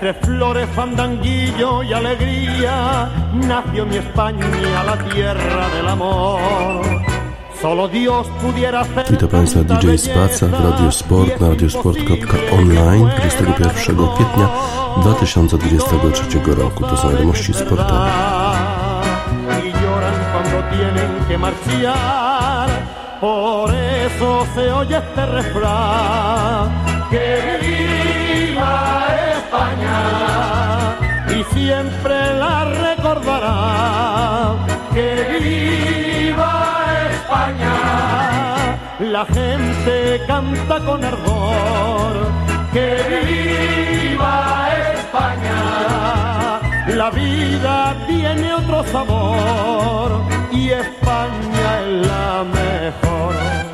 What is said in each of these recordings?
Entre flores, fandanguillo y alegría nació mi España, la tierra del amor. Solo Dios pudiera hacer Witam Państwa DJ Spaca w Radio Sport na radiosport.online 21 kwietnia 2023 roku. To są wiadomości sportowe. Por eso se oye este refrán que España y siempre la recordará que viva España. La gente canta con ardor que viva España. La vida tiene otro sabor y España es la mejor.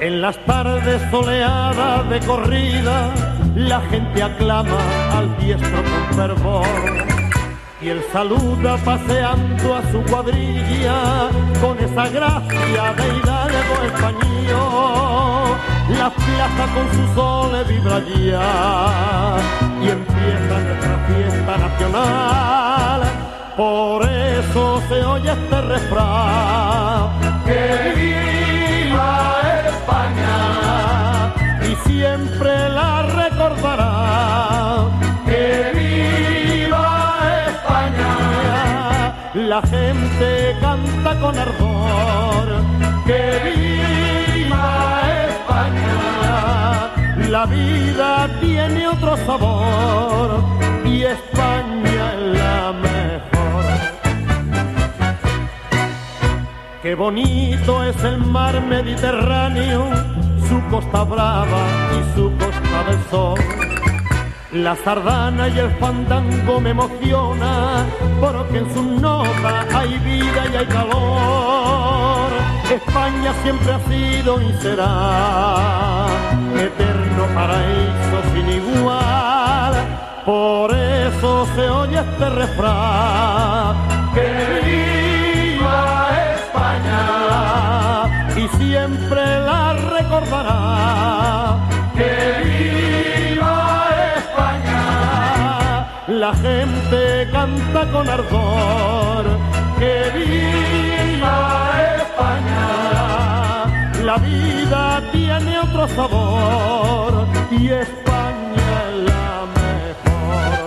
En las tardes soleadas de corrida, la gente aclama al diestro con fervor. Y él saluda paseando a su cuadrilla con esa gracia de hidalgo español. La plaza con su sol vibra ya y empieza nuestra fiesta nacional. Por eso se oye este refrán Y siempre la recordará. Que viva España. La gente canta con ardor. Que viva España. La vida tiene otro sabor y España Qué bonito es el mar Mediterráneo, su costa brava y su costa del sol. La sardana y el fandango me emociona, porque en su nota hay vida y hay calor. España siempre ha sido y será eterno paraíso sin igual. Por eso se oye este refrán Que viva España, la gente canta con ardor. Que viva España, la vida tiene otro sabor y España es la mejor.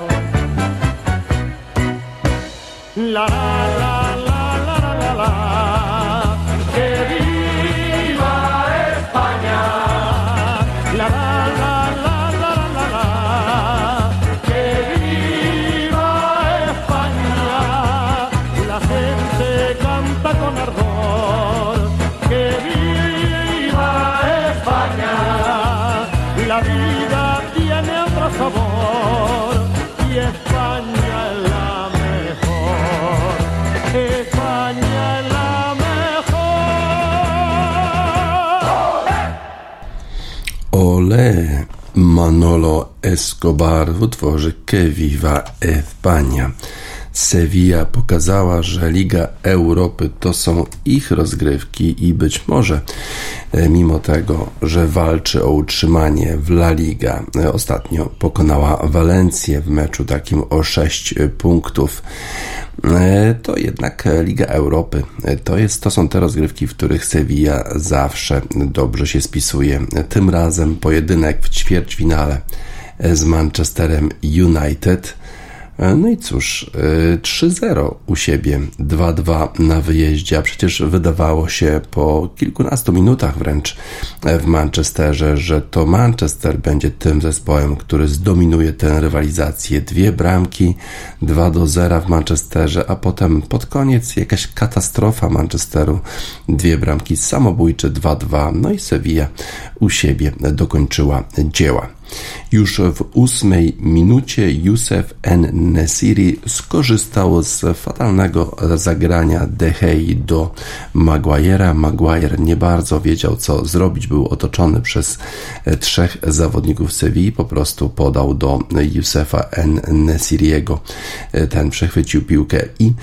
La Manolo Escobar w utworze Que Viva España. Sevilla pokazała, że Liga Europy to są ich rozgrywki i być może e, mimo tego, że walczy o utrzymanie w La Liga, e, ostatnio pokonała Walencję w meczu takim o 6 punktów. E, To jednak Liga Europy to, jest, to są te rozgrywki, w których Sevilla zawsze dobrze się spisuje. Tym razem pojedynek w ćwierćfinale z Manchesterem United. No i cóż, y, 3-0 u siebie, 2-2 na wyjeździe, a przecież wydawało się po kilkunastu minutach wręcz w Manchesterze, że to Manchester będzie tym zespołem, który zdominuje tę rywalizację. Dwie bramki, 2 do 0 w Manchesterze, a potem pod koniec jakaś katastrofa Manchesteru, dwie bramki samobójcze, 2-2, no i Sevilla u siebie dokończyła dzieła. Już w ósmej minucie Youssef N. Nesiri skorzystał z fatalnego zagrania De Gea do Maguire'a. Maguire nie bardzo wiedział, co zrobić. Był otoczony przez trzech zawodników Sewilli. Po prostu podał do Yousefa N. Nesiriego. Ten przechwycił piłkę i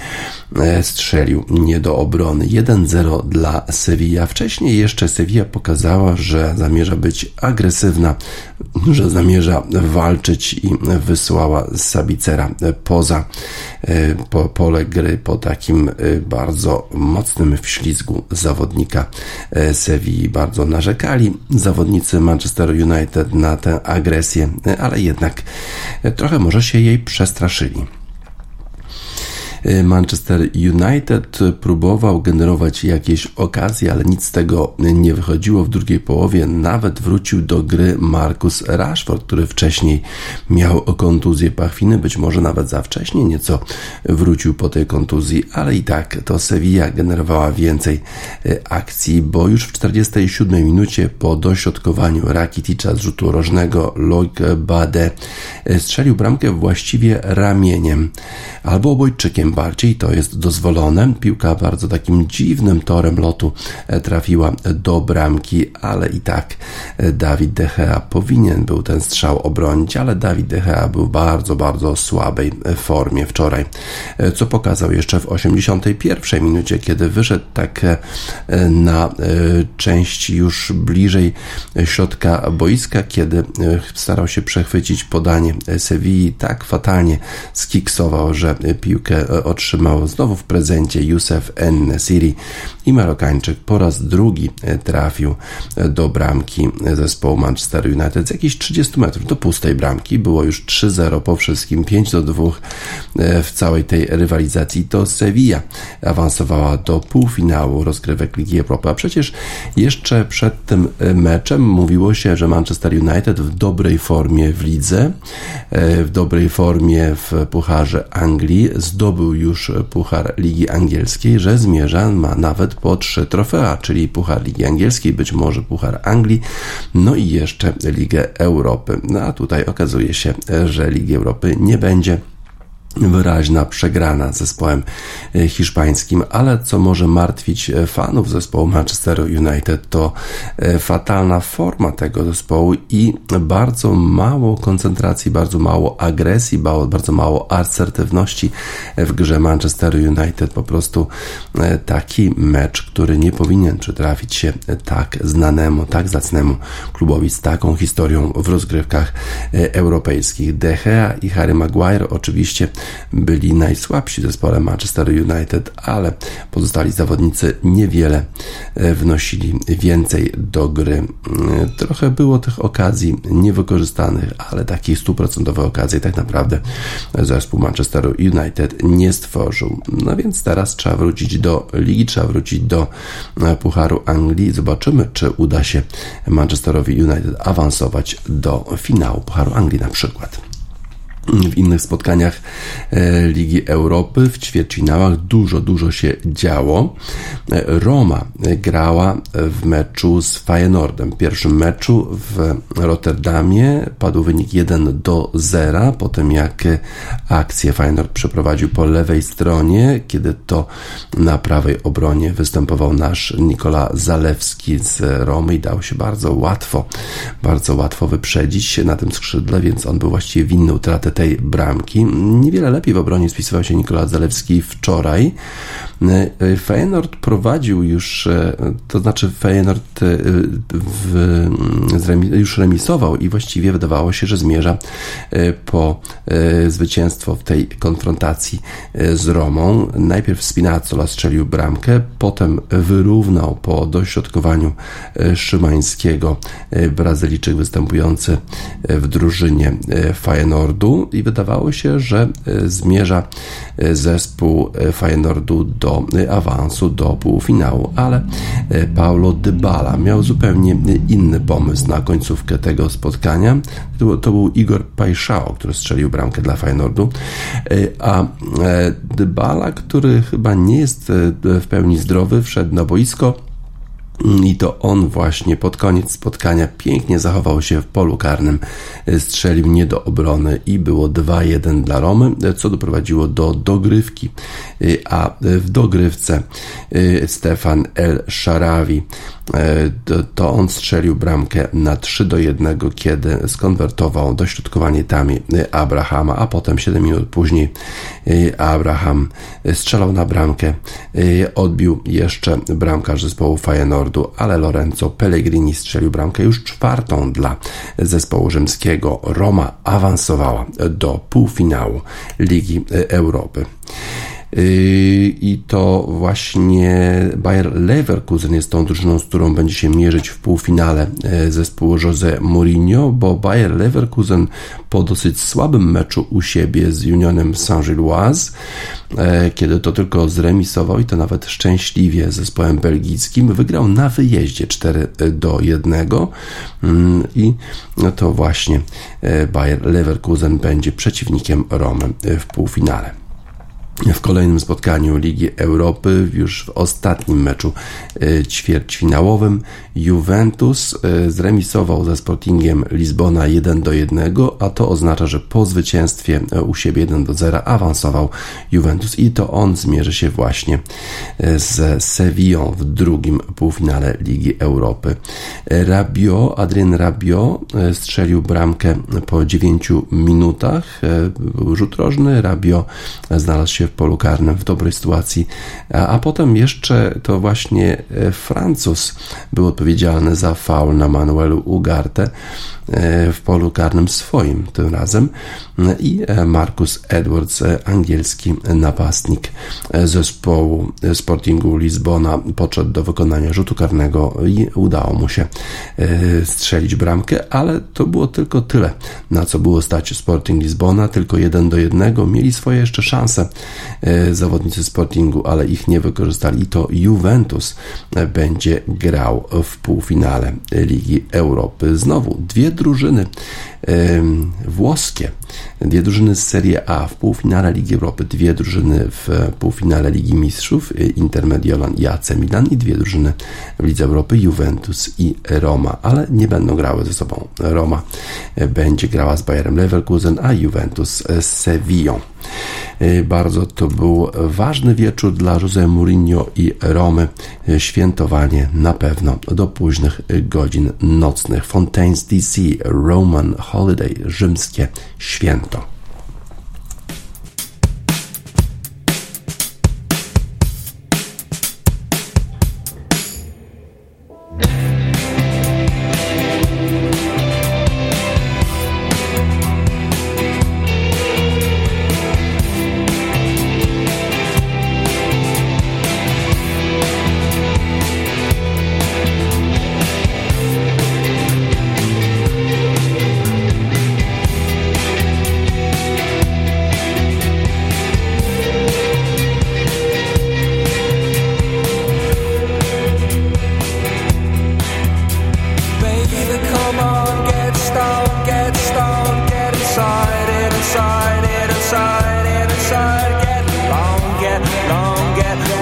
strzelił nie do obrony. 1-0 dla Sevilla. Wcześniej jeszcze Sevilla pokazała, że zamierza być agresywna, że że zamierza walczyć i wysłała Sabicera poza e, po, pole gry po takim e, bardzo mocnym wślizgu zawodnika e, Sevilla. Bardzo narzekali zawodnicy Manchester United na tę agresję, ale jednak trochę może się jej przestraszyli. Y, Manchester United próbował generować jakieś okazje, ale nic z tego nie wychodziło. W drugiej połowie nawet wrócił do gry Marcus Rashford, który wcześniej miał kontuzję pachwiny, być może nawet za wcześnie nieco wrócił po tej kontuzji, ale i tak to Sevilla generowała więcej y, akcji, bo już w 47 minucie po dośrodkowaniu Rakiticza z rzutu rożnego Loic Bade y, strzelił bramkę właściwie ramieniem albo obojczykiem bardziej to jest dozwolone. Piłka bardzo takim dziwnym torem lotu e, trafiła do bramki, ale i tak e, Dawid De Gea powinien był ten strzał obronić, ale Dawid De Gea był w bardzo, bardzo słabej e, formie wczoraj, co pokazał jeszcze w 81 minucie, kiedy wyszedł tak na część już bliżej środka boiska, kiedy starał się przechwycić podanie Sewilli, tak fatalnie skiksował, że piłkę otrzymał znowu w prezencie Youssef N. Siri i Marokańczyk po raz drugi e, trafił e, do bramki zespołu Manchester United z jakichś 30 metrów do pustej bramki. Było już 3-0 po wszystkim, 5 do 2 e, w całej tej rywalizacji. To Sevilla awansowała do półfinału rozgrywek Ligi Europy. A przecież jeszcze przed tym meczem mówiło się, że Manchester United w dobrej formie w lidze, w dobrej formie w Pucharze Anglii zdobył już Puchar Ligi Angielskiej, że zmierza ma nawet po trzy trofea, czyli Puchar Ligi Angielskiej, być może Puchar Anglii, no i jeszcze Ligę Europy. No a tutaj okazuje się, że Ligi Europy nie będzie wyraźna przegrana z zespołem e, hiszpańskim, ale co może martwić e, fanów zespołu Manchester United to e, fatalna forma tego zespołu i bardzo mało koncentracji, bardzo mało agresji, bardzo mało asertywności w grze Manchester United. Po prostu taki mecz, który nie powinien przytrafić się tak znanemu, tak zacnemu klubowi z taką historią w rozgrywkach europejskich. De Gea i Harry Maguire oczywiście byli najsłabsi zespołem Manchester United, ale pozostali zawodnicy niewiele e, wnosili więcej do gry. E, trochę było tych okazji niewykorzystanych, ale takich stuprocentowych okazji tak naprawdę zespół Manchester United nie stworzył. No więc teraz trzeba wrócić do ligi, trzeba wrócić do e, Pucharu Anglii. Zobaczymy, czy uda się Manchesterowi United awansować do finału Pucharu Anglii na przykład w innych spotkaniach e, Ligi Europy, w ćwierćfinałach dużo, dużo się działo. E, Roma grała w meczu z Feyenoordem. W pierwszym meczu w Rotterdamie padł wynik 1 do 0, po tym jak akcję Feyenoord przeprowadził po lewej stronie, kiedy to na prawej obronie występował nasz Nikola Zalewski z Romy i dał się bardzo łatwo, bardzo łatwo wyprzedzić na tym skrzydle, więc on był właściwie winny utratę tej bramki. Niewiele lepiej w obronie spisywał się Nikola Zalewski wczoraj. E, Feyenoord prowadził już, e, to znaczy Feyenoord w, już remisował i właściwie wydawało się, że zmierza po zwycięstwo w tej konfrontacji z Romą. Najpierw Spinazzola strzelił bramkę, potem wyrównał po dośrodkowaniu Szymańskiego Brazylijczyk występujący w drużynie Feyenoordu i wydawało się, że zmierza zespół Feyenoordu do awansu do półfinału, ale e, Paulo Dybala miał zupełnie inny pomysł na końcówkę tego spotkania. To, to był Igor Pajszao, który strzelił bramkę dla Feyenoordu, e, a e, Dybala, który chyba nie jest w pełni zdrowy, wszedł na boisko i to on właśnie pod koniec spotkania pięknie zachował się w polu karnym, strzelił nie do obrony i było 2-1 dla Romy, co doprowadziło do dogrywki. A w dogrywce Stefan El Sharawi to on strzelił bramkę na 3 do 1, kiedy skonwertował dośrodkowanie tami Abrahama, a potem 7 minut później Abraham strzelał na bramkę, odbił jeszcze bramkarz zespołu Feyenoordu, ale Lorenzo Pellegrini strzelił bramkę już czwartą dla zespołu rzymskiego. Roma awansowała do półfinału Ligi Europy. Yy, I to właśnie Bayer Leverkusen jest tą drużyną, z którą będzie się mierzyć w półfinale yy, zespołu Jose Mourinho, bo Bayer Leverkusen po dosyć słabym meczu u siebie z Unionem Saint-Gilloise, yy, kiedy to tylko zremisował i to nawet szczęśliwie z zespołem belgijskim, wygrał na wyjeździe 4 do 1 i to właśnie Bayer Leverkusen będzie przeciwnikiem Romy w półfinale w kolejnym spotkaniu Ligi Europy, już w ostatnim meczu e, ćwierćfinałowym, Juventus e, zremisował ze Sportingiem Lizbona 1 do 1, a to oznacza, że po zwycięstwie e, u siebie 1 do 0 awansował Juventus i to on zmierzy się właśnie z Sevillą w drugim półfinale Ligi Europy. Rabio, Adrien Rabio strzelił bramkę po 9 minutach. Był rzut rożny, Rabio znalazł się w polu karnym w dobrej sytuacji, a, a potem jeszcze to właśnie e, Francuz był odpowiedzialny za faul na Manuelu Ugarte e, w polu karnym swoim tym razem. I e, Marcus Edwards, angielski napastnik zespołu Sportingu Lizbona podszedł do wykonania rzutu karnego i udało mu się strzelić bramkę, ale to było tylko tyle, na co było stać Sporting Lizbona, tylko jeden do jednego. Mieli swoje jeszcze szanse zawodnicy Sportingu, ale ich nie wykorzystali. To Juventus e, będzie grał w półfinale Ligi Europy. Znowu dwie drużyny włoskie, dwie drużyny z Serie A w półfinale Ligi Europy, dwie drużyny w półfinale Ligi Mistrzów, Inter Mediolan i AC Milan i dwie drużyny w Lidze Europy, Juventus i Roma, ale nie będą grały ze sobą. Roma będzie grała z Bayerem Leverkusen, a Juventus z Sevillą. Bardzo to był ważny wieczór dla Jose Mourinho i Romy. Świętowanie na pewno do późnych godzin nocnych. Fontaine's DC, Roman holiday, rzymskie święto.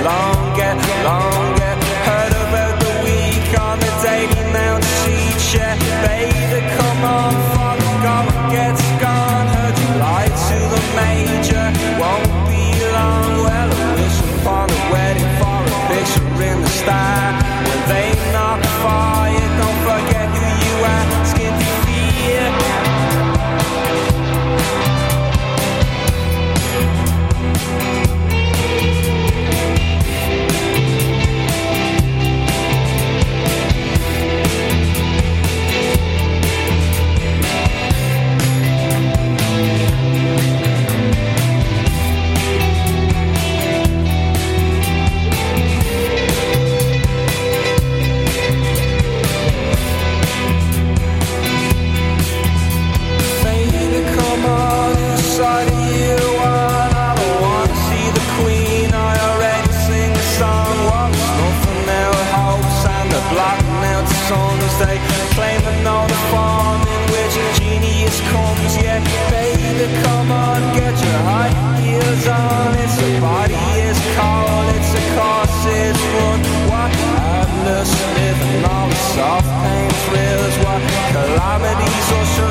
longer, longer. farm in which genius comes. Yet, baby, come on, get your high heels on. It's a body is call, it's a course, it's run. What madness, living on soft pain thrills. What calamities or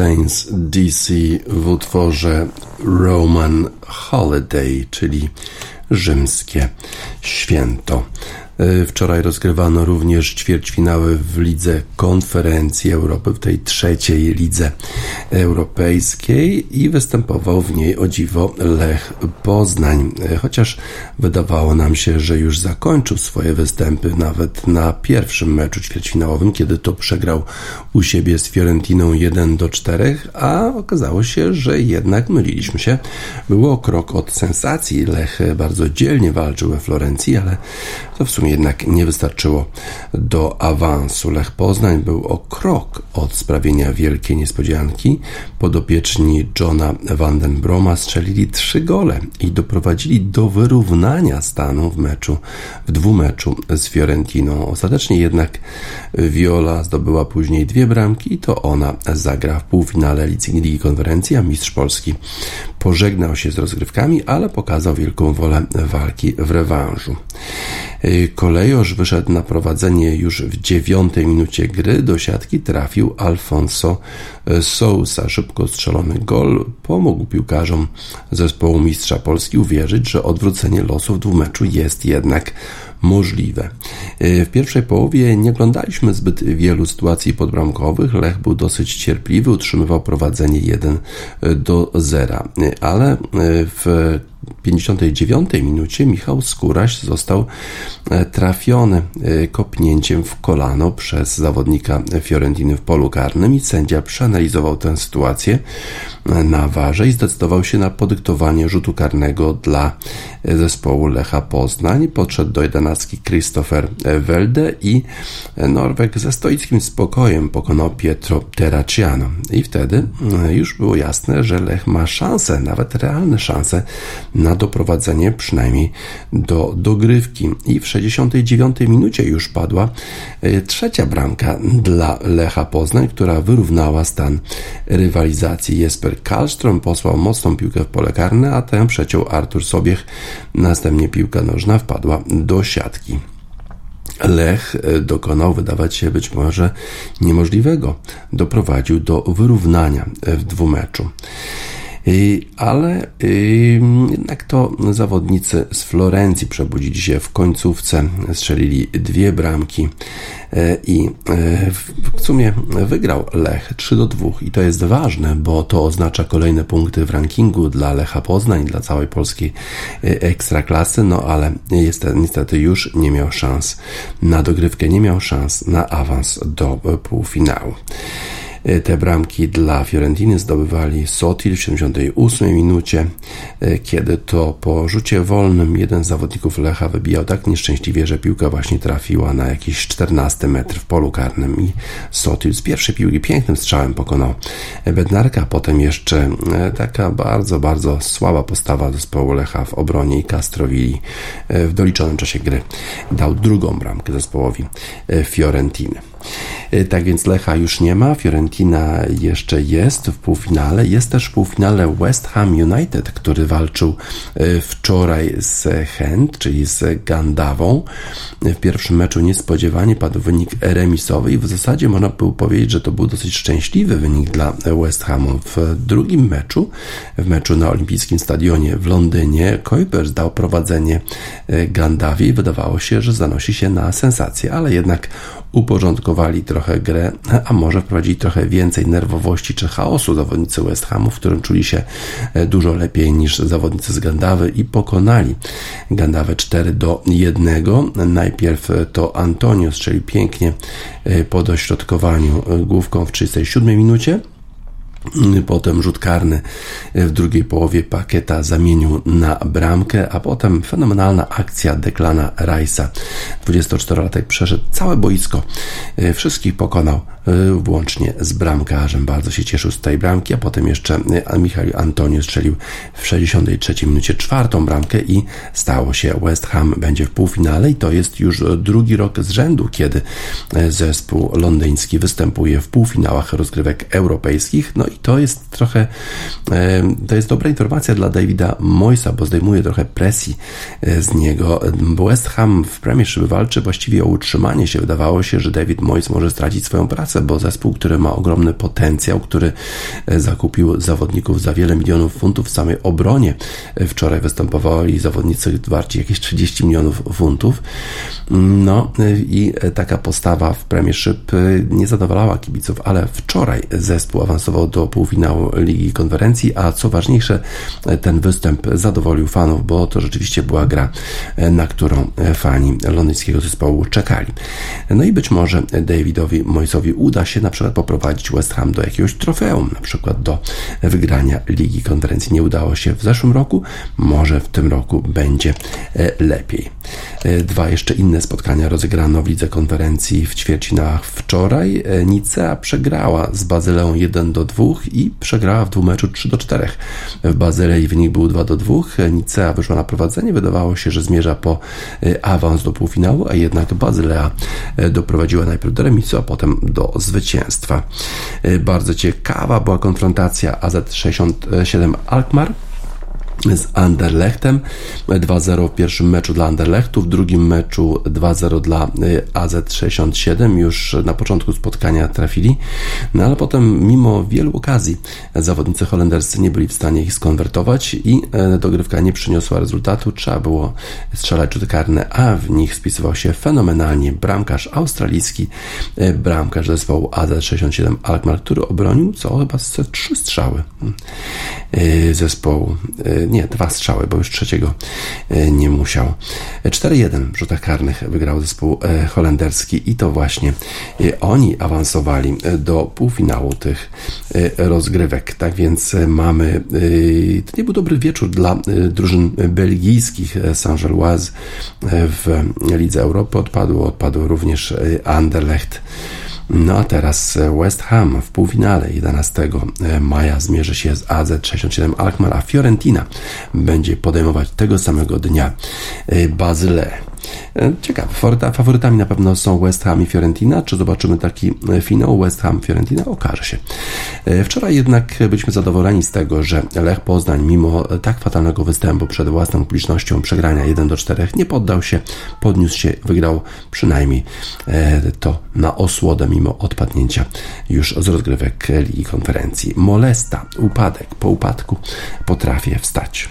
Fontaines DC w utworze Roman Holiday, czyli rzymskie święto. E, wczoraj rozgrywano również ćwierćfinały w Lidze Konferencji Europy, w tej trzeciej lidze europejskiej i występował w niej o dziwo Lech Poznań. E, chociaż wydawało nam się, że już zakończył swoje występy nawet na pierwszym meczu ćwierćfinałowym, kiedy to przegrał u siebie z Fiorentiną 1 do 4, a okazało się, że jednak myliliśmy się. Było krok od sensacji. Lech bardzo dzielnie walczył we Florencji, ale to w sumie jednak nie wystarczyło do awansu. Lech Poznań był o krok od sprawienia wielkiej niespodzianki. Podopieczni Johna Vandenbroma strzelili trzy gole i doprowadzili do wyrównania stanu w meczu, w dwumeczu z Fiorentiną. Ostatecznie jednak Viola zdobyła później dwie bramki i to ona zagra w półfinale Ligi Konferencji, a mistrz Polski pożegnał się z rozgrywkami, ale pokazał wielką wolę walki w rewanżu. Kolejosz wyszedł na prowadzenie już w dziewiątej minucie gry. Do siatki trafił Alfonso Sousa. Szybko strzelony gol pomógł piłkarzom zespołu Mistrza Polski uwierzyć, że odwrócenie losów dwumeczu jest jednak możliwe. W pierwszej połowie nie oglądaliśmy zbyt wielu sytuacji podbramkowych. Lech był dosyć cierpliwy, utrzymywał prowadzenie 1 do 0, ale w 59 minucie Michał Skóraś został e, trafiony e, kopnięciem w kolano przez zawodnika Fiorentiny w polu karnym i sędzia przeanalizował tę sytuację e, na warze i zdecydował się na podyktowanie rzutu karnego dla zespołu Lecha Poznań. Podszedł do jedenastki Christopher Welde i Norweg ze stoickim spokojem pokonał Pietro Terraciano. I wtedy już było jasne, że Lech ma szansę, nawet realne szanse na doprowadzenie przynajmniej do dogrywki. I w 69 minucie już padła e, trzecia bramka dla Lecha Poznań, która wyrównała stan rywalizacji. Jesper Karlström posłał mocną piłkę w pole karne, a tę przeciął Artur Sobiech. Następnie piłka nożna wpadła do siatki. Lech e, dokonał, wydawać się być może niemożliwego. Doprowadził do wyrównania w dwumeczu. Ale jednak to zawodnicy z Florencji przebudzili się w końcówce, strzelili dwie bramki y, i w sumie wygrał Lech 3 do 2 i to jest ważne, bo to oznacza kolejne punkty w rankingu dla Lecha Poznań, dla całej polskiej ekstraklasy, no ale niestety już nie miał szans na dogrywkę, nie miał szans na awans do półfinału. E, te bramki dla Fiorentiny zdobywali Sotil w 78 minucie, e, kiedy to po rzucie wolnym jeden z zawodników Lecha wybijał tak nieszczęśliwie, że piłka właśnie trafiła na jakiś 14 metr w polu karnym i Sotil z pierwszej piłki pięknym strzałem pokonał Bednarka, potem jeszcze e, taka bardzo, bardzo słaba postawa zespołu Lecha w obronie i Castrowili w doliczonym czasie gry dał drugą bramkę zespołowi Fiorentiny. Tak więc Lecha już nie ma, Fiorentina jeszcze jest w półfinale. Jest też w półfinale West Ham United, który walczył e, wczoraj z Hent, czyli z Gandawą. W pierwszym meczu niespodziewanie padł wynik remisowy i w zasadzie można było powiedzieć, że to był dosyć szczęśliwy wynik dla West Hamu. W drugim meczu, w meczu na Olimpijskim Stadionie w Londynie, Kuipers dał prowadzenie e, Gandawie i wydawało się, że zanosi się na sensację, ale jednak uporządkowali trochę grę, a może wprowadzili trochę więcej nerwowości czy chaosu zawodnicy West Hamu, w którym czuli się e, dużo lepiej niż zawodnicy z Gandawy i pokonali Gandawę 4 do 1. Najpierw to Antonio strzelił pięknie e, po dośrodkowaniu e, główką w 37 minucie. Potem rzut karny w drugiej połowie pakieta zamienił na bramkę, a potem fenomenalna akcja Deklana Rice'a. 24-latek przeszedł całe boisko, wszystkich pokonał włącznie z bramkarzem. Bardzo się cieszył z tej bramki, a potem jeszcze y, Michał Antonio strzelił w 63 minucie czwartą bramkę i stało się West Ham będzie w półfinale i to jest już drugi rok z rzędu, kiedy y, zespół londyński występuje w półfinałach rozgrywek europejskich. No i to jest trochę, to jest dobra informacja dla Davida Moysa, bo zdejmuje trochę presji z niego. West Ham w Premiership walczy właściwie o utrzymanie się. Wydawało się, że David Moyes może stracić swoją pracę, bo zespół, który ma ogromny potencjał, który zakupił zawodników za wiele milionów funtów w samej obronie. Wczoraj występowali zawodnicy warci jakieś 30 milionów funtów. No i taka postawa w Premiership nie zadowalała kibiców, ale wczoraj zespół awansował do półfinału Ligi Konferencji, a co ważniejsze, ten występ zadowolił fanów, bo to rzeczywiście była gra, na którą fani londyńskiego zespołu czekali. No i być może Davidowi Moisowi uda się na przykład poprowadzić West Ham do jakiegoś trofeum, na przykład do wygrania Ligi Konferencji. Nie udało się w zeszłym roku, może w tym roku będzie e, lepiej. E, dwa jeszcze inne spotkania rozegrano w Lidze Konferencji w ćwierćfinałach wczoraj. E, Nicea przegrała z Bazyleą 1 do 2 i przegrała w dwumeczu 3 do 4. W Bazylei wynik był 2 do 2. Nicea wyszła na prowadzenie. Wydawało się, że zmierza po awans do półfinału, a jednak Bazylea doprowadziła najpierw do remisu, a potem do zwycięstwa. Bardzo ciekawa była konfrontacja AZ67 Alkmaar z Anderlechtem. 2-0 w pierwszym meczu dla Anderlechtu, w drugim meczu 2-0 dla y, AZ67. Już na początku spotkania trafili, no ale potem mimo wielu okazji zawodnicy holenderscy nie byli w stanie ich skonwertować i e, dogrywka nie przyniosła rezultatu. Trzeba było strzelać rzuty karne, a w nich spisywał się fenomenalnie bramkarz australijski, e, bramkarz zespołu AZ67 Alkmaar, który obronił co chyba trzy strzały zespołu nie, dwa strzały, bo już trzeciego e, nie musiał. 4-1 w rzutach karnych wygrał zespół holenderski i to właśnie oni awansowali do półfinału tych rozgrywek. Tak więc mamy, to nie był dobry wieczór dla drużyn belgijskich Saint-Gilloise w Lidze Europy. Odpadło, odpadło również Anderlecht. No a teraz West Ham w półfinale 11 maja zmierzy się z AZ67 Alkmaar, a Fiorentina będzie podejmować tego samego dnia Bazyle. E, ciekawe, faworytami na pewno są West Ham i Fiorentina. Czy zobaczymy taki e, finał West Ham-Fiorentina? Okaże się. E, wczoraj jednak byliśmy zadowoleni z tego, że Lech Poznań, mimo tak fatalnego występu przed własną publicznością, przegrania 1 do 4, nie poddał się, podniósł się, wygrał przynajmniej to na osłodę, mimo odpadnięcia już z rozgrywek Ligi Konferencji. Molesta, upadek po upadku potrafię wstać.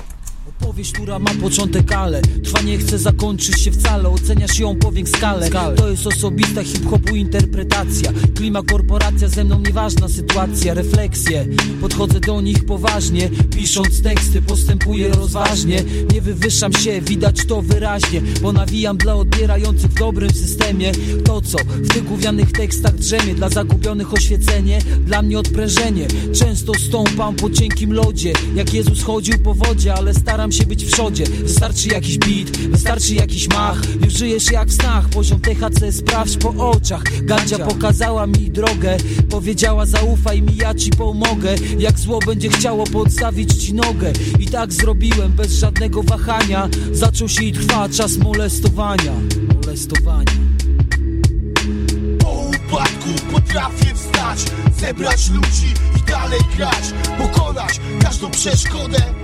Powieść, która ma początek, ale trwa nie chce zakończyć się wcale. Oceniasz ją skalę. skalę. To jest osobista hip-hopu interpretacja. Klima, korporacja, ze mną nieważna sytuacja. Refleksje, podchodzę do nich poważnie. Pisząc teksty postępuję rozważnie. Nie wywyższam się, widać to wyraźnie Bo nawijam dla odbierających w dobrym systemie. To co w tych gównianych tekstach drzemie Dla zagubionych oświecenie, dla mnie odprężenie. Często stąpam po cienkim lodzie. Jak Jezus chodził po wodzie, ale staram staram się być w przodzie. Wystarczy jakiś beat, wystarczy jakiś mach. Już żyjesz jak w snach, poziom THC sprawdź po oczach. Gandzia pokazała mi drogę Powiedziała zaufaj mi, ja ci pomogę. Jak zło będzie chciało podstawić ci nogę. I tak zrobiłem bez żadnego wahania. Zaczął się i trwa czas molestowania. Molestowania. Po upadku potrafię wstać Zebrać ludzi i dalej grać Pokonać każdą przeszkodę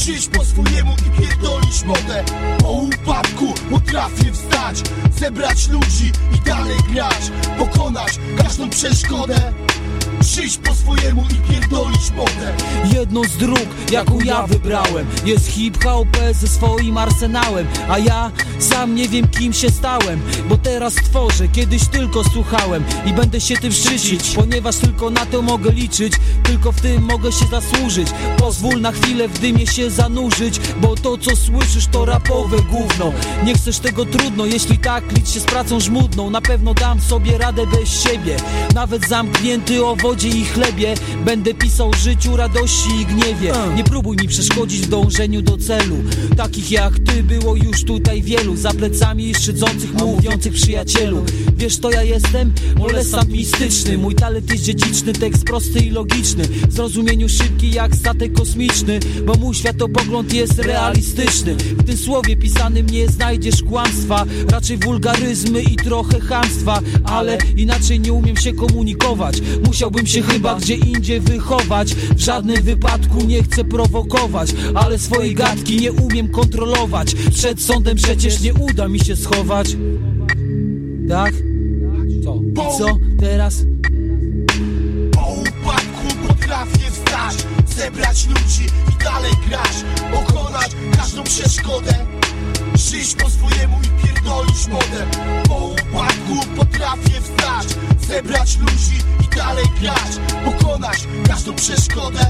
Przyjść po swojemu i pierdolić modę Po upadku potrafię wstać Zebrać ludzi i dalej grać Pokonać każdą przeszkodę Przyjść po swojemu i pierdolić modę Jedną z dróg, jaką ja wybrałem Jest hip-hop ze swoim arsenałem A ja sam nie wiem kim się stałem Bo teraz tworzę, kiedyś tylko słuchałem I będę się tym szczycić Ponieważ tylko na to mogę liczyć Tylko w tym mogę się zasłużyć. Pozwól na chwilę w dymie się zanurzyć Bo to co słyszysz to rapowe gówno. Nie chcesz tego trudno, jeśli tak licz się z pracą żmudną Na pewno dam sobie radę bez siebie. Nawet zamknięty o wodzie i chlebie. Będę pisał życiu, radości i gniewie. Nie próbuj mi przeszkodzić w dążeniu do celu. Takich jak ty było już tutaj wielu. Za plecami szydzących, mówiących przyjacielu. Wiesz to ja jestem? Molestant mistyczny Mój talent jest dziedziczny, tekst prosty i logiczny. W zrozumieniu szybki jak statek kosmiczny Bo mój światopogląd jest realistyczny. W tym słowie pisanym nie znajdziesz kłamstwa. Raczej wulgaryzmy i trochę chamstwa. Ale inaczej nie umiem się komunikować. Musiałbym się się chyba gdzie indziej wychować W żadnym wypadku nie chcę prowokować Ale swojej gadki nie umiem kontrolować Przed sądem przecież nie uda mi się schować Tak? Co? I co teraz? Po upadku potrafię wstać Zebrać ludzi i dalej grać Pokonać każdą przeszkodę Żyć po swojemu i pierdolić modem Po upadku potrafię wstać Zebrać ludzi i dalej grać Pokonać każdą przeszkodę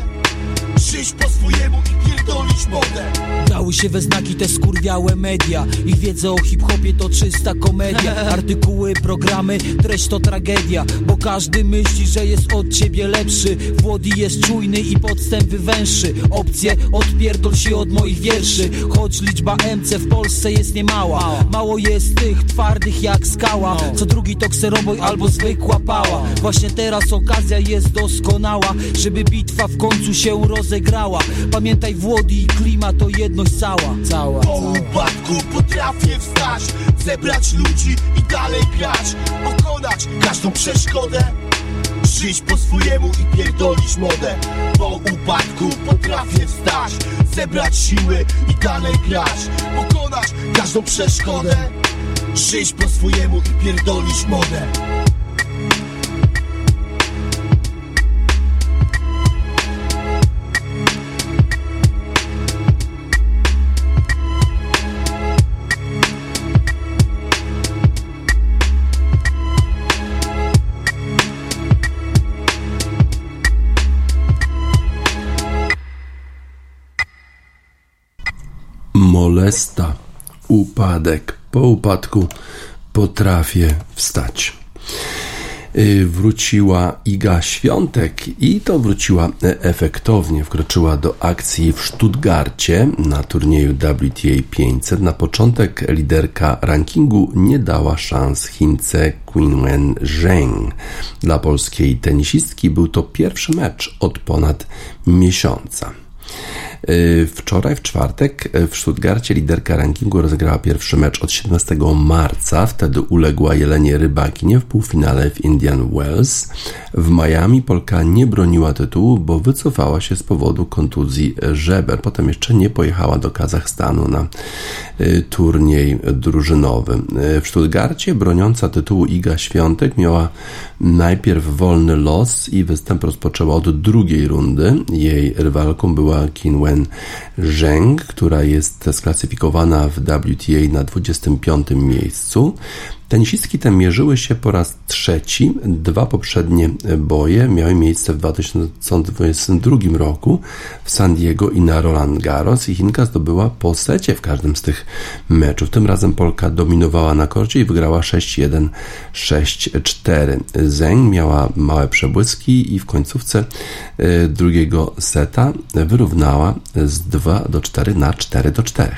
Żyć po swojemu i pierdolić modem Dały się we znaki te skurwiałe media. Ich wiedza o hip-hopie to czysta komedia. Artykuły, programy, treść to tragedia. Bo każdy myśli, że jest od ciebie lepszy. Włody jest czujny i podstęp wywęższy Opcje, odpierdol się od moich wierszy. Choć liczba MC w Polsce jest niemała. Mało jest tych twardych jak skała. Co drugi to kseroboj albo zwykła pała. Właśnie teraz okazja jest doskonała Żeby bitwa w końcu się rozegrała. Pamiętaj Włody i klima to jedność cała. Cała, Po upadku potrafię wstać Zebrać ludzi i dalej grać Pokonać każdą przeszkodę Żyć po swojemu i pierdolić modę. Po upadku potrafię wstać Zebrać siły i dalej grać Pokonać każdą przeszkodę Żyć po swojemu i pierdolić modę molesta, upadek. Po upadku potrafię wstać. Y, Wróciła Iga Świątek i to wróciła e, efektownie. Wkroczyła do akcji w Stuttgarcie na turnieju WTA 500. Na początek liderka rankingu nie dała szans Chince Qinwen Zheng. Dla polskiej tenisistki był to pierwszy mecz od ponad miesiąca. Y, Wczoraj, w czwartek, y, w Stuttgarcie liderka rankingu rozegrała pierwszy mecz od 17 marca. Wtedy uległa Jelenie Rybakinie w półfinale w Indian Wells. W Miami Polka nie broniła tytułu, bo wycofała się z powodu kontuzji żeber. Potem jeszcze nie pojechała do Kazachstanu na y, turniej drużynowy. W Stuttgarcie broniąca tytułu Iga Świątek miała najpierw wolny los i występ rozpoczęła od drugiej rundy. Jej rywalką była Qinwen Zheng, która jest sklasyfikowana w WTA na 25 miejscu. Tenisistki te mierzyły się po raz trzeci. Dwa poprzednie boje miały miejsce w 2022 roku w San Diego i na Roland Garros i Chinka zdobyła po secie w każdym z tych meczów. Tym razem Polka dominowała na korcie i wygrała 6-1, 6-4. Zeng miała małe przebłyski i w końcówce e, drugiego seta wyrównała z 2 do 4 na 4 do 4.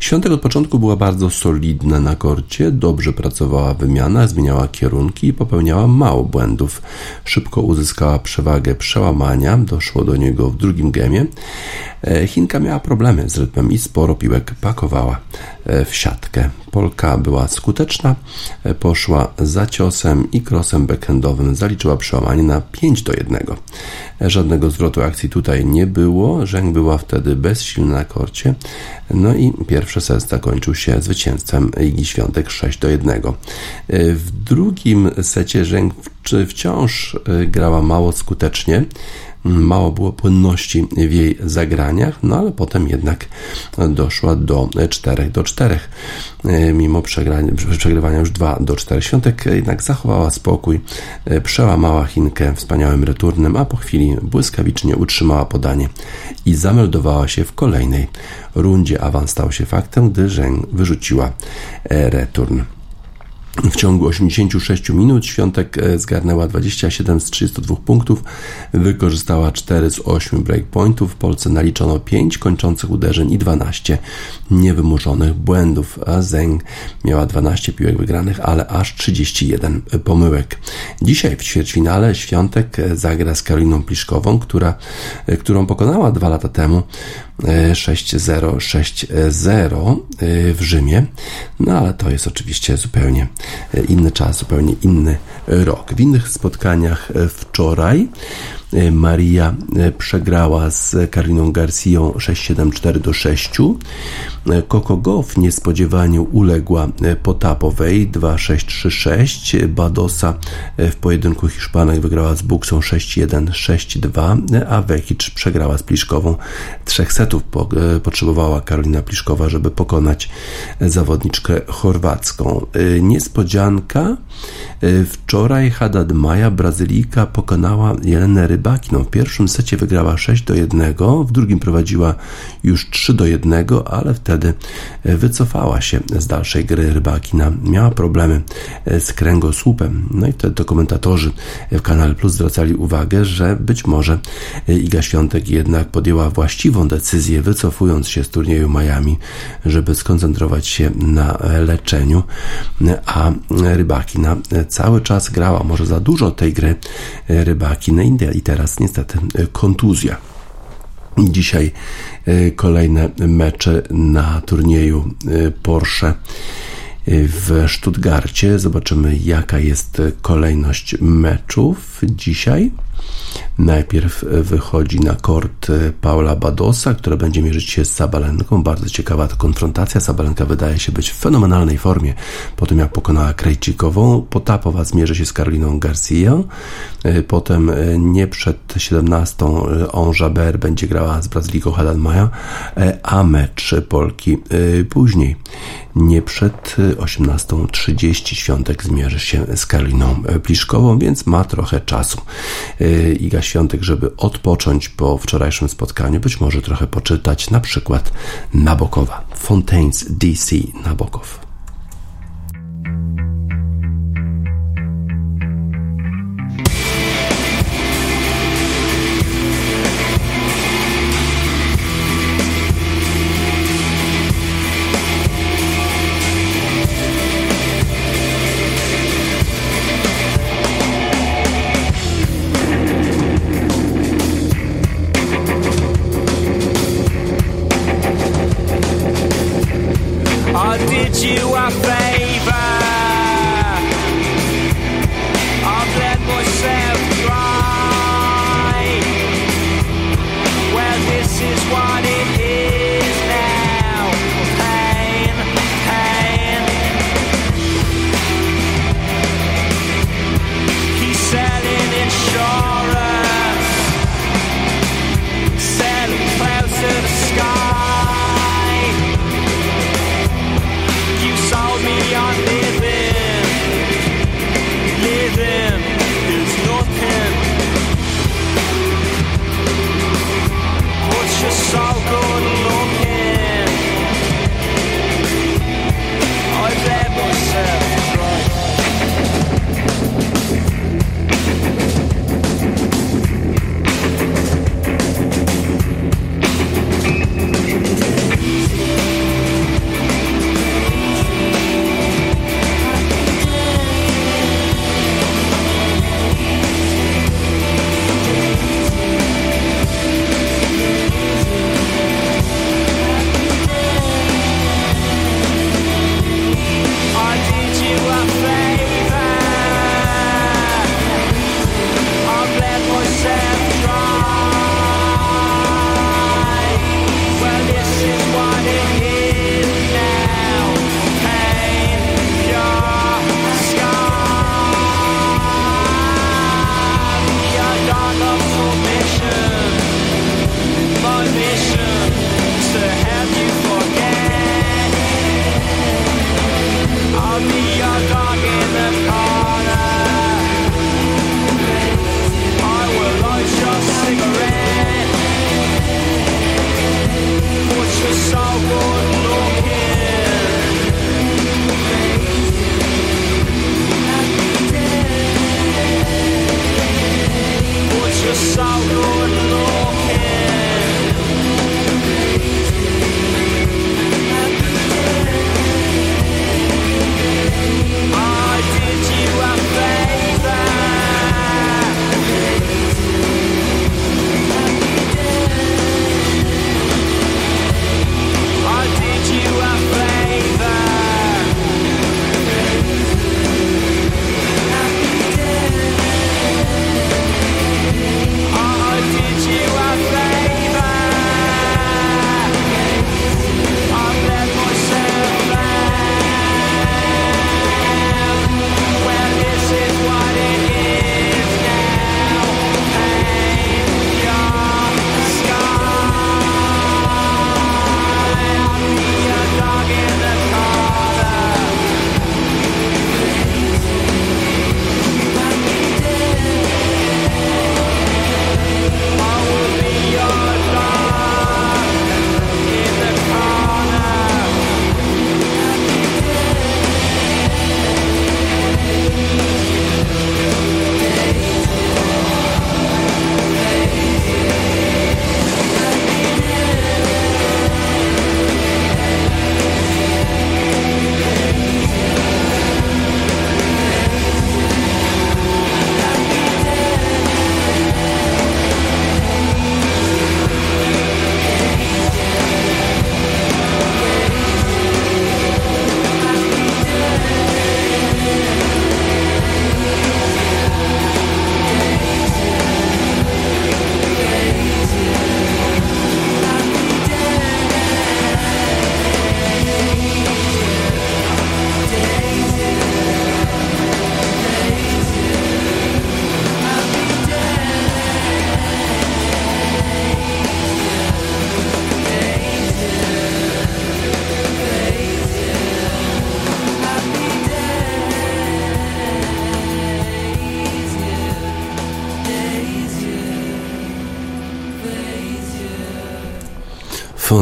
Świątek od początku była bardzo solidna na korcie, dobrze pracowała wymiana, zmieniała kierunki i popełniała mało błędów. Szybko uzyskała przewagę przełamania, doszło do niego w drugim gemie. E, Chinka miała problemy z rytmem i sporo piłek pakowała w siatkę. Polka była skuteczna, e, poszła za ciosem i krosem backhandowym zaliczyła przełamanie na 5 do 1. Żadnego zwrotu akcji tutaj nie było. Rzęk była wtedy bezsilna na korcie. No i pierwszy set zakończył się zwycięstwem Igi Świątek 6 do 1. W drugim secie Rzęk wciąż grała mało skutecznie mało było płynności w jej zagraniach, no ale potem jednak doszła do 4 do 4. Mimo przegrywania już 2 do 4 świątek jednak zachowała spokój, przełamała Chinkę wspaniałym returnem, a po chwili błyskawicznie utrzymała podanie i zameldowała się w kolejnej rundzie. Awans stał się faktem, gdy Zheng wyrzuciła return. W ciągu 86 minut Świątek e, zgarnęła 27 z 32 punktów, wykorzystała 4 z 8 breakpointów. W Polsce naliczono 5 kończących uderzeń i 12 niewymurzonych błędów, a Zeng miała 12 piłek wygranych, ale aż 31 pomyłek. Dzisiaj w ćwierćfinale Świątek e, zagra z Karoliną Pliszkową, która, e, którą pokonała dwa lata temu 6-0, 6-0 w Rzymie. No ale to jest oczywiście zupełnie inny czas, zupełnie inny rok. W innych spotkaniach wczoraj E, Maria e, przegrała z Karoliną Garcją 6-7-4 do 6. E, Coco Goff niespodziewanie uległa Potapowej 2-6-3-6. Badosa w pojedynku Hiszpanek wygrała z Buksą 6-1, 6-2, a Wekicz przegrała z Pliszkową. Trzech setów potrzebowała Karolina Pliszkowa, żeby pokonać zawodniczkę chorwacką. Niespodzianka. Wczoraj Haddad Maja, Brazylijka, pokonała Jelenę Rybakiną. W pierwszym secie wygrała 6 do 1, w drugim prowadziła już 3 do 1, ale wtedy e, wycofała się z dalszej gry Rybakina. Miała problemy e, z kręgosłupem. No i wtedy komentatorzy w Kanale Plus zwracali uwagę, że być może Iga Świątek jednak podjęła właściwą decyzję, wycofując się z turnieju Miami, żeby skoncentrować się na leczeniu, a Rybakina cały czas grała, może za dużo tej gry Rybakina i teraz niestety kontuzja. Dzisiaj e, kolejne mecze na turnieju e, Porsche e, w Stuttgarcie. Zobaczymy, jaka jest kolejność meczów dzisiaj. Najpierw wychodzi na kort Paula Badosa, która będzie mierzyć się z Sabalenką. Bardzo ciekawa ta konfrontacja. Sabalenka wydaje się być w fenomenalnej formie po tym, jak pokonała Krejcikową. Potapowa zmierzy się z Karoliną Garcia. Potem nie przed 17 On Jaber będzie grała z Brazylijką Haddad Maja, a mecz Polki później. Nie przed 18.30 Świątek zmierzy się z Karoliną Pliszkową, więc ma trochę czasu. Iga Świątek, żeby odpocząć po wczorajszym spotkaniu, być może trochę poczytać na przykład Nabokowa, Fontaines DC Nabokow.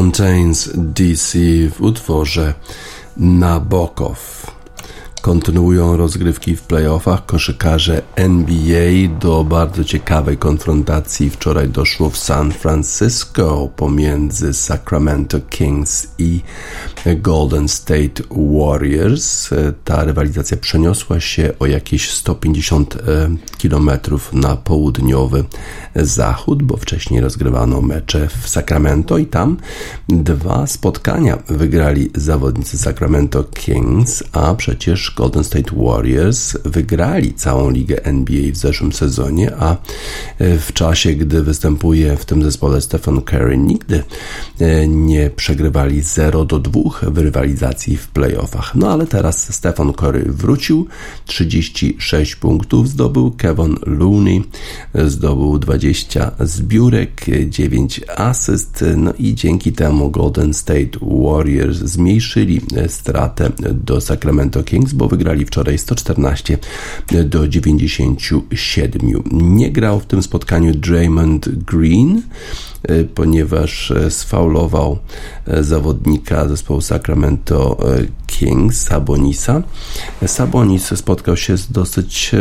Fontaines DC w utworze Nabokow. Kontynuują rozgrywki w playoffach koszykarze NBA do bardzo ciekawej konfrontacji. Wczoraj doszło w San Francisco pomiędzy Sacramento Kings i Golden State Warriors. Ta rywalizacja przeniosła się o jakieś 150 e, km na południowy zachód, bo wcześniej rozgrywano mecze w Sacramento i tam dwa spotkania wygrali zawodnicy Sacramento Kings, a przecież Golden State Warriors wygrali całą ligę NBA w zeszłym sezonie, a e, w czasie, gdy występuje w tym zespole Stephen Curry, nigdy e, nie przegrywali 0 do 2 w rywalizacji w playoffach. No ale teraz Stephen Curry wrócił, 36 punktów zdobył, Kevin Looney zdobył 20 zbiórek, 9 asyst, no i dzięki temu Golden State Warriors zmniejszyli stratę do Sacramento Kings, bo wygrali wczoraj 114 do 97. Nie grał w tym spotkaniu Draymond Green, ponieważ e, sfaulował e, zawodnika zespołu Sacramento Kings, Sabonisa. Sabonis spotkał się z dosyć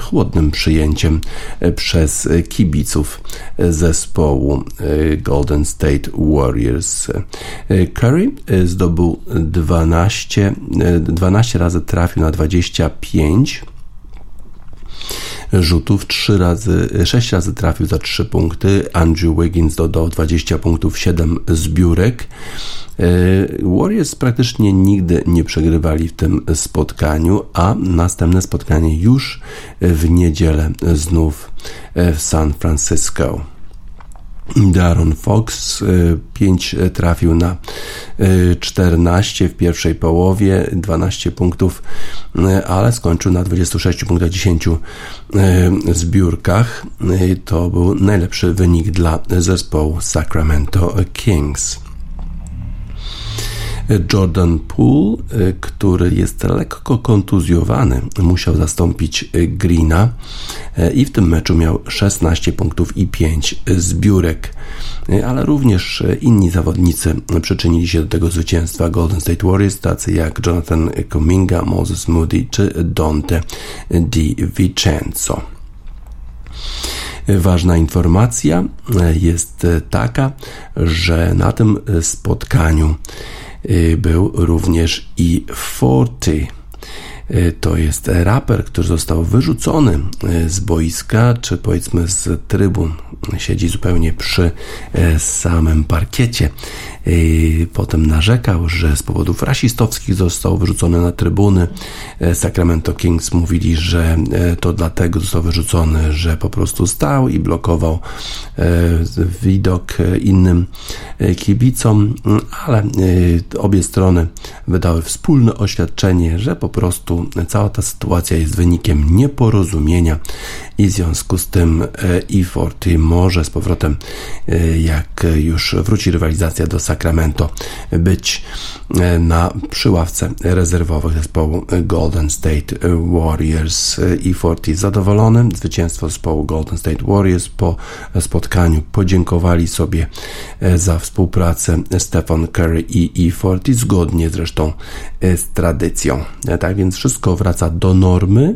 chłodnym przyjęciem przez kibiców zespołu Golden State Warriors. Curry zdobył 12, 12 razy trafił na 25 rzutów, 3 razy, 6 razy trafił za 3 punkty. Andrew Wiggins dodał 20 punktów, 7 zbiórek. E, Warriors praktycznie nigdy nie przegrywali w tym spotkaniu, a następne spotkanie już w niedzielę znów w San Francisco. Darren Fox 5 y, trafił na 14 y, w pierwszej połowie, 12 punktów, ale skończył na 26 punktach 10 zbiórkach. To był najlepszy wynik dla zespołu Sacramento Kings. Jordan Poole, który jest lekko kontuzjowany, musiał zastąpić Greena y, i w tym meczu miał 16 punktów i 5 zbiórek. Ale również inni zawodnicy przyczynili się do tego zwycięstwa Golden State Warriors, tacy jak Jonathan Kuminga, Moses Moody czy Dante Di Vincenzo. Ważna informacja jest taka, że na tym spotkaniu był również i Forty. Y, to jest raper, który został wyrzucony y, z boiska, czy powiedzmy z trybun. Siedzi zupełnie przy samym parkiecie Potem narzekał, że z powodów rasistowskich został wyrzucony na trybuny. Sacramento Kings mówili, że to dlatego został wyrzucony, że po prostu stał i blokował widok innym kibicom, ale obie strony wydały wspólne oświadczenie, że po prostu cała ta sytuacja jest wynikiem nieporozumienia i w związku z tym E40 może z powrotem, jak już wróci rywalizacja do Sacramento, być e, na przyławce rezerwowych zespołu Golden State Warriors i Forty zadowolony. Zwycięstwo zespołu Golden State Warriors po spotkaniu podziękowali sobie e, za współpracę Stephen Curry i E40 zgodnie zresztą e, z tradycją. Tak więc wszystko wraca do normy.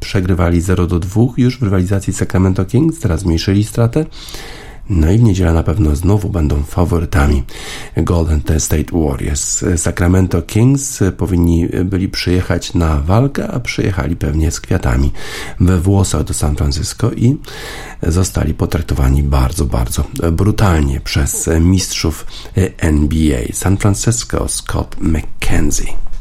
Przegrywali 0 do 2 już w rywalizacji Sacramento Kings, teraz zmniejszyli stratę. No i w niedzielę na pewno znowu będą faworytami Golden State Warriors. Sacramento Kings powinni byli przyjechać na walkę, a przyjechali pewnie z kwiatami we włosach do San Francisco i zostali potraktowani bardzo, bardzo brutalnie przez mistrzów NBA. San Francisco Scott McKenzie.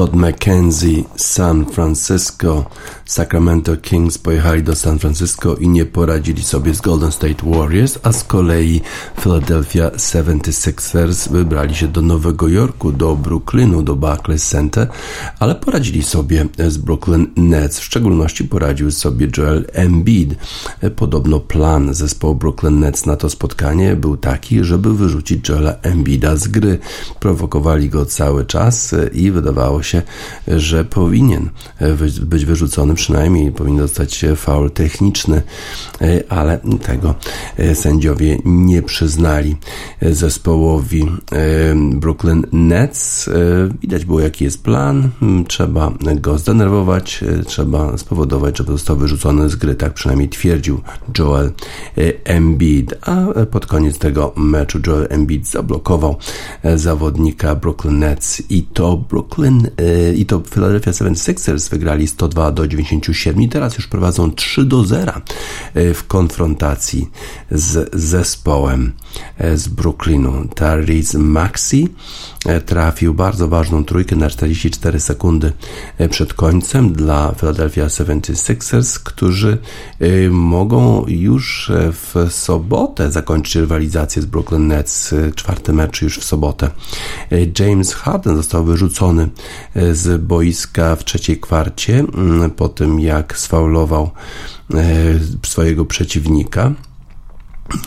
Scott McKenzie, San Francisco. Sacramento Kings pojechali do San Francisco i nie poradzili sobie z Golden State Warriors, a z kolei Philadelphia 76ers wybrali się do Nowego Jorku, do Brooklynu, do Barclays Center, ale poradzili sobie z Brooklyn Nets. W szczególności poradził sobie Joel Embiid. Podobno plan zespołu Brooklyn Nets na to spotkanie był taki, żeby wyrzucić Joela Embida z gry. Prowokowali go cały czas i wydawało się, że powinien być wyrzucony przynajmniej powinien dostać faul techniczny, e, ale tego e, sędziowie nie przyznali zespołowi e, Brooklyn Nets. Widać było, jaki jest plan. Trzeba go zdenerwować, trzeba spowodować, żeby został wyrzucony z gry. Tak przynajmniej twierdził Joel Embiid. A pod koniec tego meczu Joel Embiid zablokował zawodnika Brooklyn Nets i to Brooklyn i to Philadelphia 76ers wygrali 102 do 90 57 i teraz już prowadzą 3 do 0 e, w konfrontacji z zespołem e, z Brooklynu. Tariz Maxi e, trafił bardzo ważną trójkę na 44 sekundy przed końcem dla Philadelphia 76ers, którzy mogą już w sobotę zakończyć rywalizację z Brooklyn Nets. Czwarty mecz już w sobotę. James Harden został wyrzucony z boiska w trzeciej kwarcie mm, po tym, jak sfaulował e, swojego przeciwnika.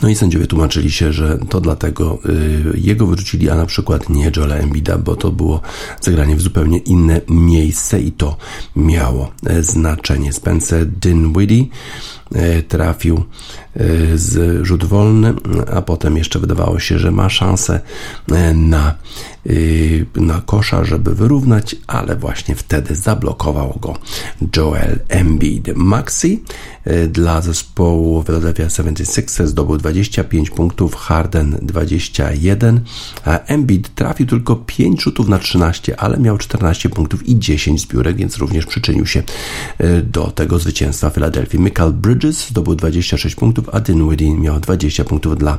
No i sędziowie tłumaczyli się, że to dlatego e, jego wyrzucili, a na przykład nie Joela Embida, bo to było zagranie w zupełnie inne miejsce i to miało e, znaczenie. Spencer Dinwiddie trafił z rzut wolny, a potem jeszcze wydawało się, że ma szansę na Y, na kosza, żeby wyrównać, ale właśnie wtedy zablokował go Joel Embiid. Maxi dla zespołu Philadelphia 76ers zdobył 25 punktów, Harden 21, a Embiid trafił tylko 5 rzutów na 13, ale miał 14 punktów i 10 zbiórek, więc również przyczynił się do tego zwycięstwa Philadelphia. Michael Bridges zdobył 26 punktów, a Dinwiddie miał 20 punktów dla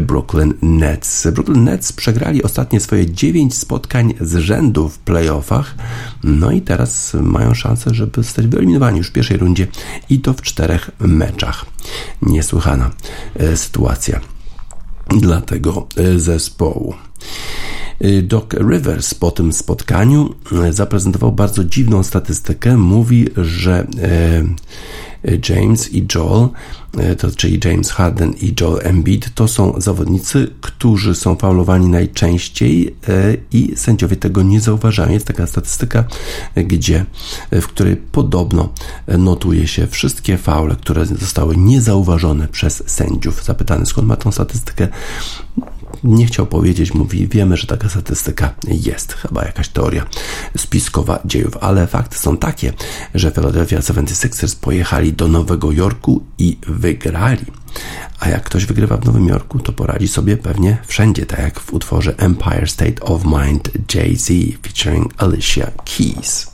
Brooklyn Nets. Brooklyn Nets przegrali ostatnie swoje 9 spotkań z rzędu w playoffach. No i teraz mają szansę, żeby zostać wyeliminowani już w pierwszej rundzie i to w czterech meczach. Niesłychana e, sytuacja dla tego e, zespołu. E, Doc Rivers po tym spotkaniu zaprezentował bardzo dziwną statystykę. Mówi, że James i Joel, e, to, czyli James Harden i Joel Embiid, to są zawodnicy, którzy są faulowani najczęściej e, i sędziowie tego nie zauważają. Jest taka statystyka, gdzie, e, w której podobno notuje się wszystkie faule, które zostały niezauważone przez sędziów. Zapytany skąd ma tą statystykę, nie chciał powiedzieć, mówi, wiemy, że taka statystyka jest, chyba jakaś teoria spiskowa dziejów, ale fakty są takie, że Philadelphia 76ers pojechali do Nowego Jorku i wygrali. A jak ktoś wygrywa w Nowym Jorku, to poradzi sobie pewnie wszędzie, tak jak w utworze Empire State of Mind Jay-Z featuring Alicia Keys.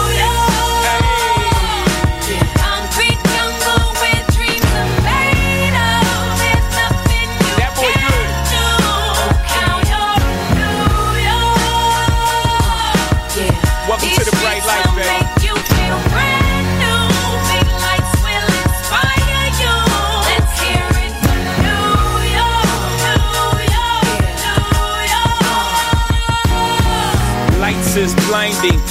enfim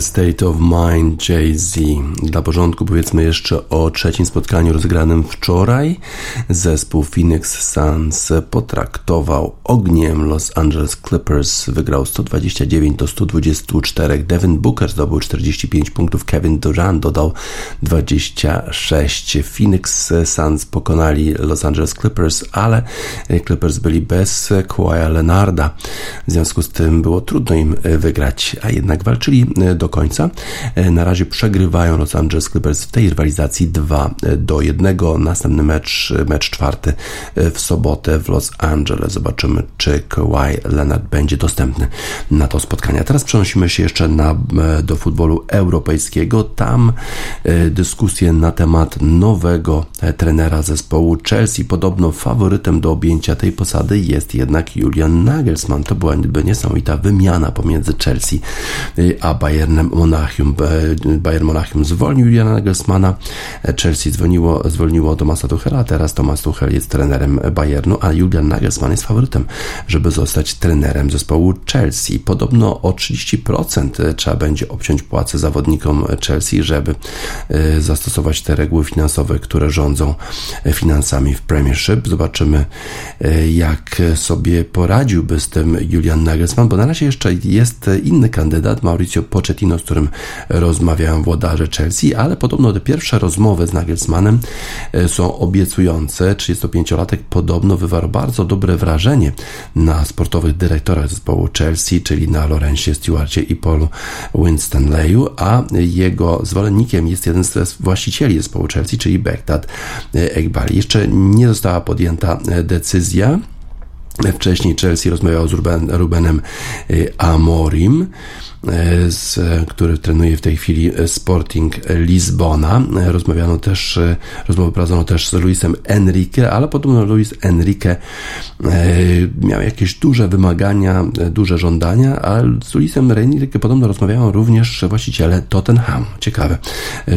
State of Mind Jay-Z. Dla porządku powiedzmy jeszcze o trzecim spotkaniu rozegranym wczoraj. Zespół Phoenix Suns potraktował ogniem Los Angeles Clippers. Wygrał 129 do 124. Devin Booker zdobył 45 punktów. Kevin Durant dodał 26. Phoenix Suns pokonali Los Angeles Clippers, ale Clippers byli bez Kawhi Leonarda. W związku z tym było trudno im wygrać, a jednak walczyli do końca. E, na razie przegrywają Los Angeles Clippers w tej rywalizacji 2 e, do 1. Następny mecz, mecz czwarty w sobotę w Los Angeles. Zobaczymy, czy Kawhi Leonard będzie dostępny na to spotkanie. teraz przenosimy się jeszcze na, do futbolu europejskiego. Tam dyskusje na temat nowego trenera zespołu Chelsea. Podobno faworytem do objęcia tej posady jest jednak Julian Nagelsmann. To byłaby niesamowita wymiana pomiędzy Chelsea a Bayernem Monachium. Bayern Monachium zwolnił Juliana Nagelsmana, Chelsea zwolniło, zwolniło Tomasa Tuchela, teraz Tomas Tuchel jest trenerem Bayernu, a Julian Nagelsmann jest faworytem, żeby zostać trenerem zespołu Chelsea. Podobno o 30% trzeba będzie obciąć płace zawodnikom Chelsea, żeby e, zastosować te reguły finansowe, które rządzą finansami w Premiership. Zobaczymy, e, jak sobie poradziłby z tym Julian Nagelsmann, bo na razie jeszcze jest inny kandydat, Mauricio Mauricio Pochettino, z którym rozmawiają włodarze Chelsea, ale podobno te pierwsze rozmowy z Nagelsmannem są obiecujące. 35-latek podobno wywarł bardzo dobre wrażenie na sportowych dyrektorach zespołu Chelsea, czyli na Lorencie Stewarcie i Paulu Winstanleyu, a jego zwolennikiem jest jeden z właścicieli zespołu Chelsea, czyli Begdad Ekbali. Jeszcze nie została podjęta decyzja. Wcześniej Chelsea rozmawiał z Ruben, Rubenem Amorim. E, z, który trenuje w tej chwili Sporting Lizbona. Rozmawiano też, e, rozmowę prowadzono też z Luisem Enrique, ale podobno Luis Enrique e, miał jakieś duże wymagania, duże żądania, a z Luisem Enrique podobno rozmawiają również właściciele Tottenham. Ciekawe,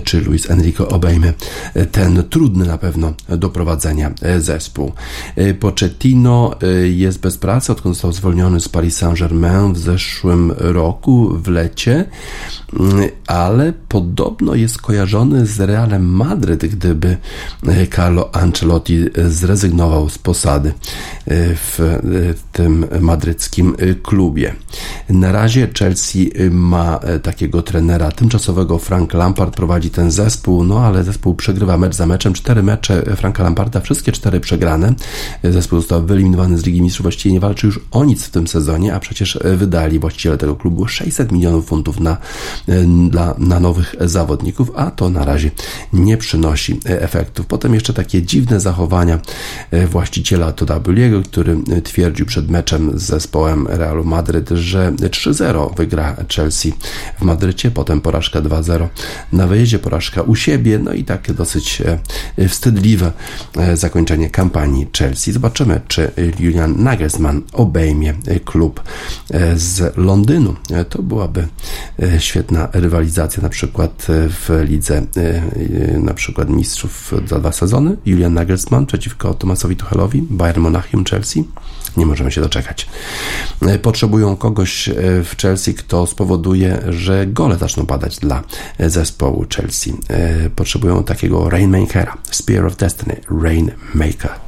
czy Luis Enrique obejmie ten trudny na pewno do prowadzenia zespół. Pochettino jest bez pracy, odkąd został zwolniony z Paris Saint-Germain w zeszłym roku w lecie, ale podobno jest kojarzony z Realem Madryt, gdyby e, Carlo Ancelotti zrezygnował z posady e, w e, tym madryckim klubie. Na razie Chelsea ma takiego trenera tymczasowego, Frank Lampard prowadzi ten zespół, no ale zespół przegrywa mecz za meczem, cztery mecze Franka Lamparda, wszystkie cztery przegrane. Zespół został wyeliminowany z Ligi Mistrzów, właściwie nie walczy już o nic w tym sezonie, a przecież wydali właściciele tego klubu 600 milionów funtów na, dla, na nowych zawodników, a to na razie nie przynosi efektów. Potem jeszcze takie dziwne zachowania e, właściciela Toda Buliego, który twierdził przed meczem z zespołem Realu Madryt, że 3-0 wygra Chelsea w Madrycie, potem porażka 2-0 na wyjeździe, porażka u siebie, no i takie dosyć e, wstydliwe e, zakończenie kampanii Chelsea. Zobaczymy, czy Julian Nagelsmann obejmie klub z Londynu. To była byłaby e, świetna rywalizacja na przykład e, w lidze e, na przykład mistrzów za dwa sezony. Julian Nagelsmann przeciwko Tomasowi Tuchelowi, Bayern Monachium, Chelsea. Nie możemy się doczekać. Potrzebują kogoś w Chelsea, kto spowoduje, że gole zaczną padać dla zespołu Chelsea. Potrzebują takiego Rainmakera, Spear of Destiny, Rainmaker.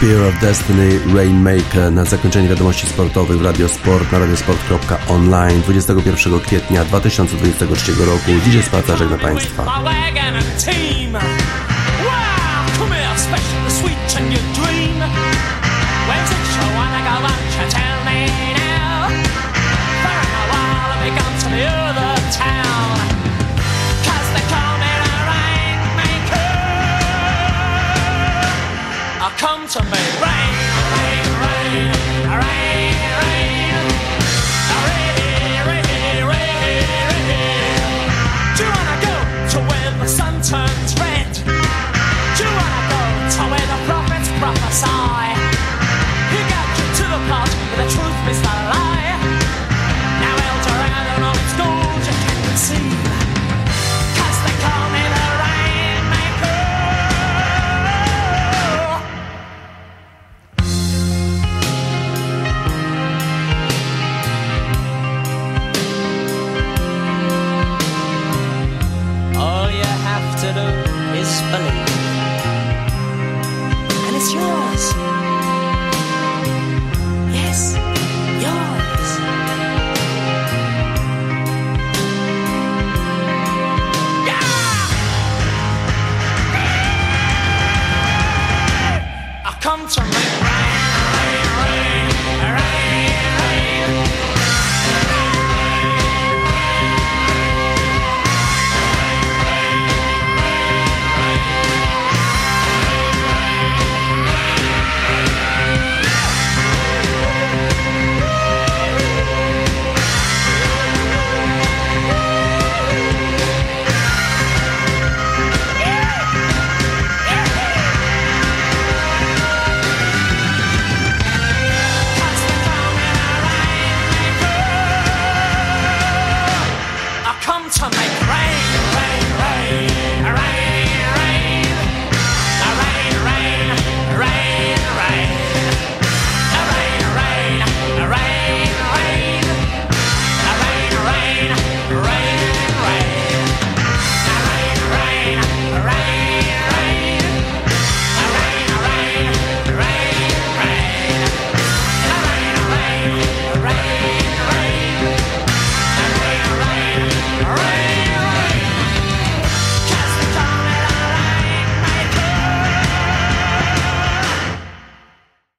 Spear of Destiny Rainmaker na zakończenie wiadomości sportowych w Radiosport na radiosport.online 21 kwietnia 2023 roku. Dzisiaj Sparta żegna Państwa. To me.